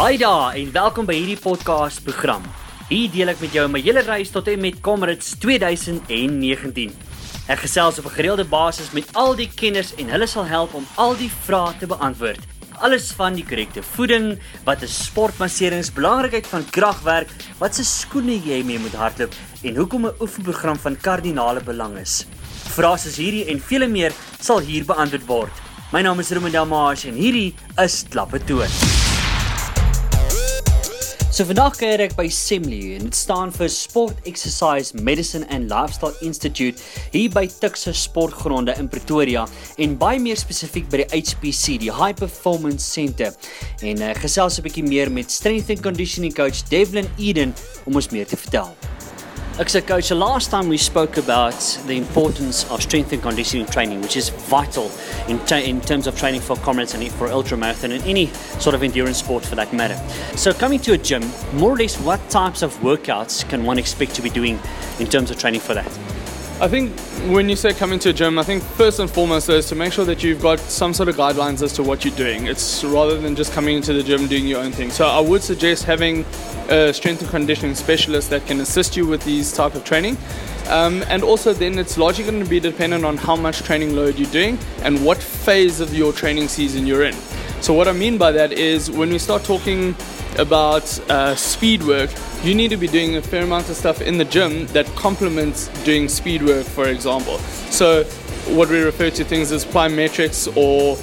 Hi daar en welkom by hierdie podcast program. Hier deel ek met jou my hele reis tot en met Comrades 2019. Ek gesels op 'n gereelde basis met al die kenners en hulle sal help om al die vrae te beantwoord. Alles van die korrekte voeding, wat is sportmasserings, belangrikheid van kragwerk, wat se skoene jy mee moet hardloop en hoekom 'n oefenprogram van kardinale belang is. Vrae soos hierdie en vele meer sal hier beantwoord word. My naam is Ruben Delmage en hierdie is Klappe Toon. So vandag kuier ek by SEMLU en dit staan vir Sport Exercise Medicine and Lifestyle Institute hier by Tuxa Sportgronde in Pretoria en baie meer spesifiek by die HPC, die High Performance Centre. En uh, gesels 'n bietjie meer met strength and conditioning coach Devlin Eden om ons meer te vertel. Okay, coach, the last time we spoke about the importance of strength and conditioning training, which is vital in, ta- in terms of training for comrades and for ultramarathon and any sort of endurance sport for that matter. So, coming to a gym, more or less, what types of workouts can one expect to be doing in terms of training for that? I think when you say coming to a gym, I think first and foremost is to make sure that you've got some sort of guidelines as to what you're doing. It's rather than just coming into the gym doing your own thing. So I would suggest having a strength and conditioning specialist that can assist you with these type of training. Um, and also then it's largely going to be dependent on how much training load you're doing and what phase of your training season you're in. So what I mean by that is when we start talking about uh, speed work, you need to be doing a fair amount of stuff in the gym that complements doing speed work, for example. So, what we refer to things as plyometrics or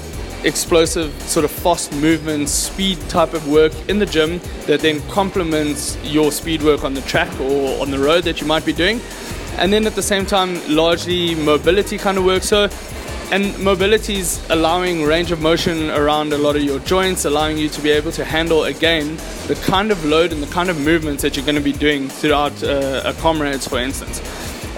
explosive sort of fast movement speed type of work in the gym that then complements your speed work on the track or on the road that you might be doing and then at the same time largely mobility kind of work so and mobility is allowing range of motion around a lot of your joints, allowing you to be able to handle again the kind of load and the kind of movements that you're going to be doing throughout uh, a comrades, for instance.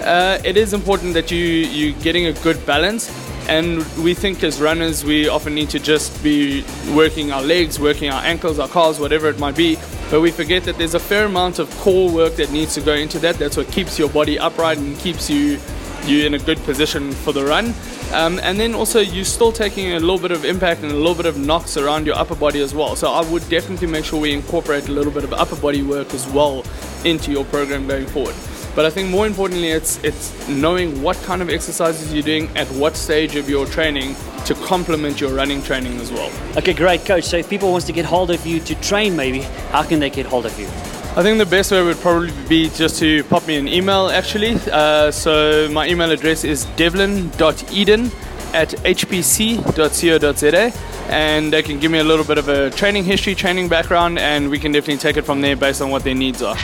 Uh, it is important that you you're getting a good balance, and we think as runners we often need to just be working our legs, working our ankles, our calves, whatever it might be. But we forget that there's a fair amount of core work that needs to go into that. That's what keeps your body upright and keeps you you in a good position for the run. Um, and then also you're still taking a little bit of impact and a little bit of knocks around your upper body as well. So I would definitely make sure we incorporate a little bit of upper body work as well into your program going forward. But I think more importantly, it's it's knowing what kind of exercises you're doing at what stage of your training to complement your running training as well. Okay, great, coach. So, if people wants to get hold of you to train, maybe how can they get hold of you? I think the best way would probably be just to pop me an email actually. Uh, so my email address is devlin.eden at hpc.co.za and they can give me a little bit of a training history, training background, and we can definitely take it from there based on what their needs are.